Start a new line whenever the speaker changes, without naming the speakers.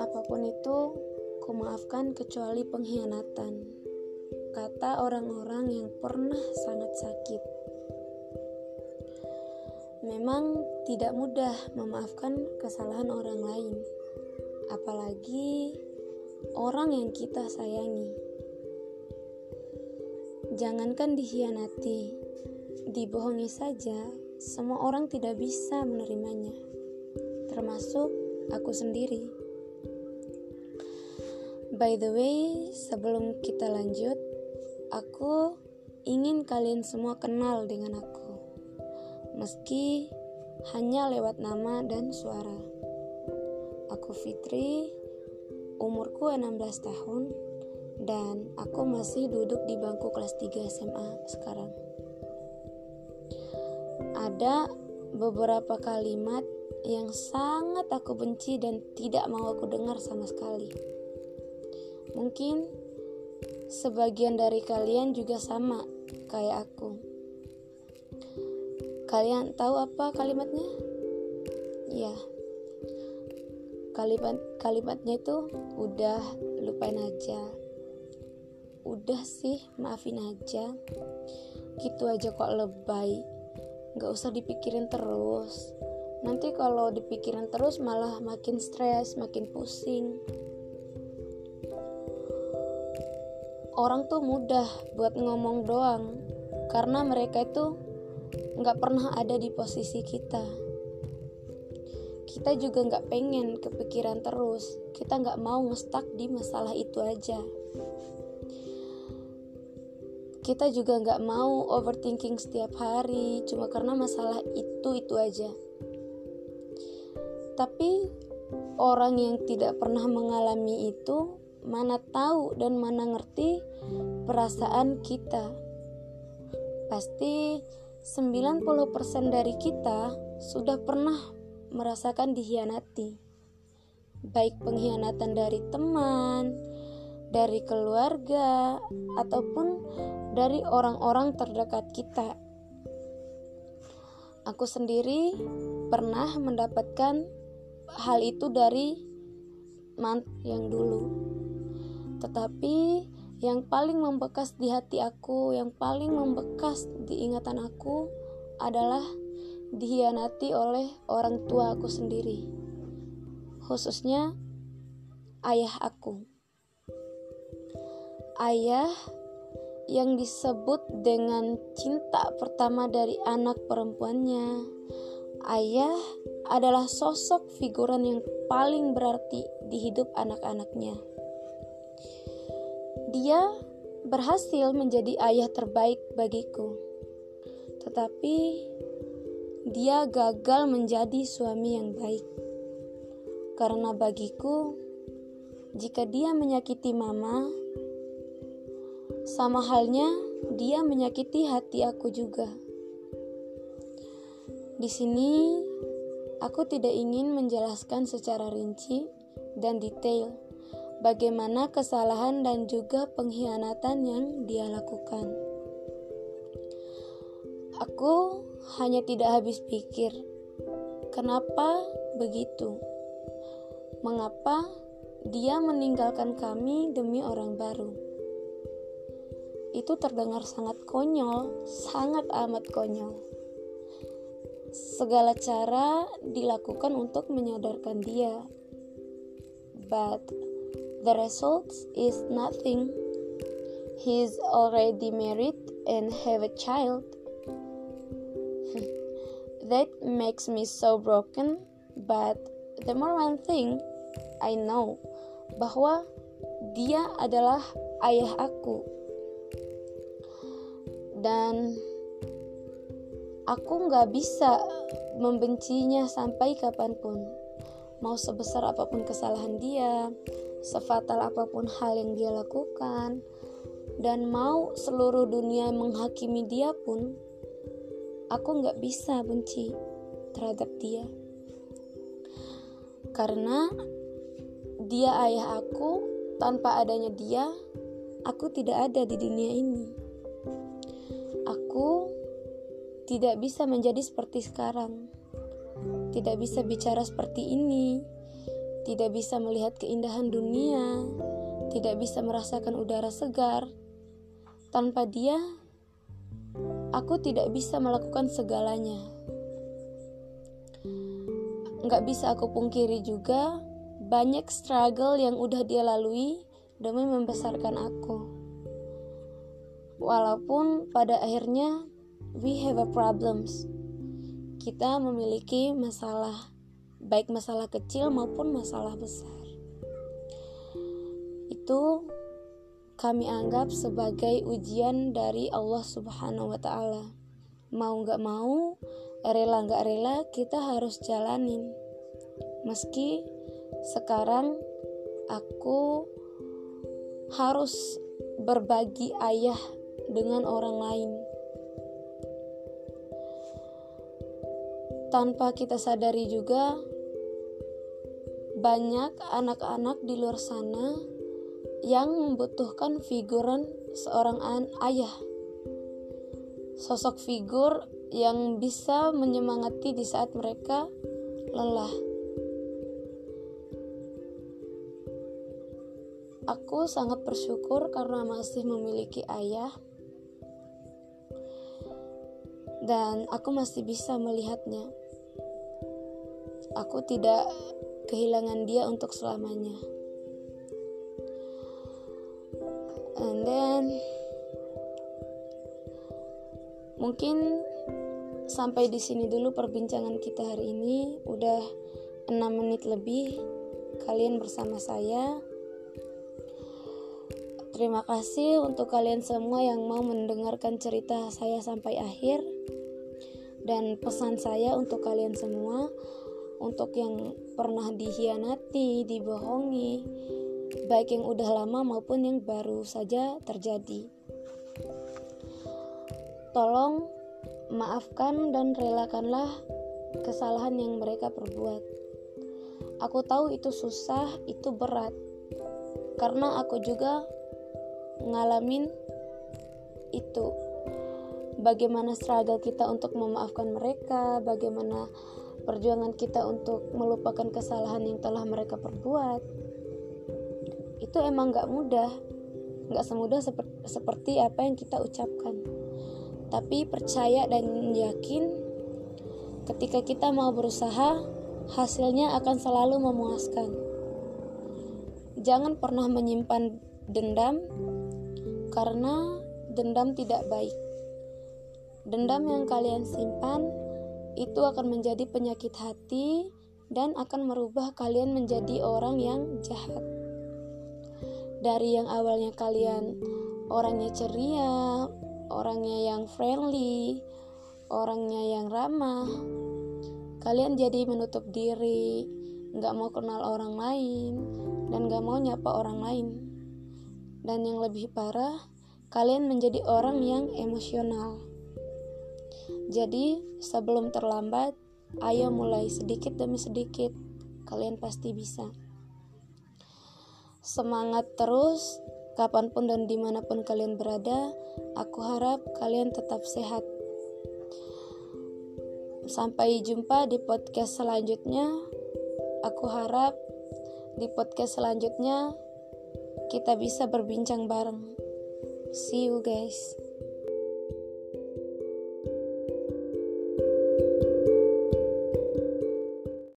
Apa pun itu, kumaafkan kecuali pengkhianatan. Kata orang-orang yang pernah sangat sakit. Memang tidak mudah memaafkan kesalahan orang lain, apalagi orang yang kita sayangi. Jangankan dikhianati, dibohongi saja, semua orang tidak bisa menerimanya, termasuk aku sendiri. By the way, sebelum kita lanjut, aku ingin kalian semua kenal dengan aku, meski hanya lewat nama dan suara. Aku Fitri, umurku 16 tahun, dan aku masih duduk di bangku kelas 3 SMA sekarang. Ada beberapa kalimat yang sangat aku benci dan tidak mau aku dengar sama sekali. Mungkin sebagian dari kalian juga sama kayak aku. Kalian tahu apa kalimatnya? Ya. Kalimat kalimatnya itu udah lupain aja udah sih maafin aja gitu aja kok lebay nggak usah dipikirin terus. Nanti kalau dipikirin terus malah makin stres makin pusing. Orang tuh mudah buat ngomong doang karena mereka itu nggak pernah ada di posisi kita. Kita juga nggak pengen kepikiran terus. Kita nggak mau ngestak di masalah itu aja kita juga nggak mau overthinking setiap hari cuma karena masalah itu itu aja. Tapi orang yang tidak pernah mengalami itu mana tahu dan mana ngerti perasaan kita. Pasti 90% dari kita sudah pernah merasakan dikhianati. Baik pengkhianatan dari teman, dari keluarga, ataupun dari orang-orang terdekat kita. Aku sendiri pernah mendapatkan hal itu dari mant yang dulu. Tetapi yang paling membekas di hati aku, yang paling membekas di ingatan aku adalah dihianati oleh orang tua aku sendiri. Khususnya ayah aku ayah yang disebut dengan cinta pertama dari anak perempuannya. Ayah adalah sosok figuran yang paling berarti di hidup anak-anaknya. Dia berhasil menjadi ayah terbaik bagiku, tetapi dia gagal menjadi suami yang baik. Karena bagiku, jika dia menyakiti mama, sama halnya, dia menyakiti hati aku juga. Di sini, aku tidak ingin menjelaskan secara rinci dan detail bagaimana kesalahan dan juga pengkhianatan yang dia lakukan. Aku hanya tidak habis pikir, kenapa begitu? Mengapa dia meninggalkan kami demi orang baru? Itu terdengar sangat konyol, sangat amat konyol. Segala cara dilakukan untuk menyadarkan dia. But the result is nothing. He's already married and have a child. that makes me so broken, but the more one thing I know bahwa dia adalah ayah aku dan aku nggak bisa membencinya sampai kapan pun. Mau sebesar apa pun kesalahan dia sefatal apa pun hal yang dia lakukan dan mau seluruh dunia menghakimi dia pun aku nggak bisa benci terhadap dia. Karena dia ayah aku tanpa adanya dia aku tidak ada di dunia ini tidak bisa menjadi seperti sekarang. tidak bisa bicara seperti ini, tidak bisa melihat keindahan dunia, tidak bisa merasakan udara segar. Tanpa dia, aku tidak bisa melakukan segalanya. Nggak bisa aku pungkiri juga, banyak struggle yang udah dia lalui demi membesarkan aku. Walaupun pada akhirnya we have a problems. Kita memiliki masalah, baik masalah kecil maupun masalah besar. Itu kami anggap sebagai ujian dari Allah Subhanahu wa Ta'ala. Mau gak mau, rela gak rela, kita harus jalanin. Meski sekarang aku harus berbagi ayah dengan orang lain tanpa kita sadari juga banyak anak-anak di luar sana yang membutuhkan figuran seorang an ayah. Sosok figur yang bisa menyemangati di saat mereka lelah. Aku sangat bersyukur karena masih memiliki ayah dan aku masih bisa melihatnya aku tidak kehilangan dia untuk selamanya. And then mungkin sampai di sini dulu perbincangan kita hari ini udah 6 menit lebih kalian bersama saya. Terima kasih untuk kalian semua yang mau mendengarkan cerita saya sampai akhir. Dan pesan saya untuk kalian semua, untuk yang pernah dihianati, dibohongi, baik yang udah lama maupun yang baru saja terjadi. Tolong maafkan dan relakanlah kesalahan yang mereka perbuat. Aku tahu itu susah, itu berat, karena aku juga ngalamin itu. Bagaimana struggle kita untuk memaafkan mereka, bagaimana perjuangan kita untuk melupakan kesalahan yang telah mereka perbuat itu emang gak mudah. Gak semudah seperti, seperti apa yang kita ucapkan. Tapi percaya dan yakin ketika kita mau berusaha hasilnya akan selalu memuaskan. Jangan pernah menyimpan dendam karena dendam tidak baik. Dendam yang kalian simpan itu akan menjadi penyakit hati dan akan merubah kalian menjadi orang yang jahat. Dari yang awalnya kalian orangnya ceria, orangnya yang friendly, orangnya yang ramah, kalian jadi menutup diri, nggak mau kenal orang lain, dan nggak mau nyapa orang lain. Dan yang lebih parah, kalian menjadi orang yang emosional jadi, sebelum terlambat, ayo mulai sedikit demi sedikit. Kalian pasti bisa. Semangat terus, kapan pun dan di mana pun kalian berada. Aku harap kalian tetap sehat. Sampai jumpa di podcast selanjutnya. Aku harap di podcast selanjutnya kita bisa berbincang bareng. See you guys.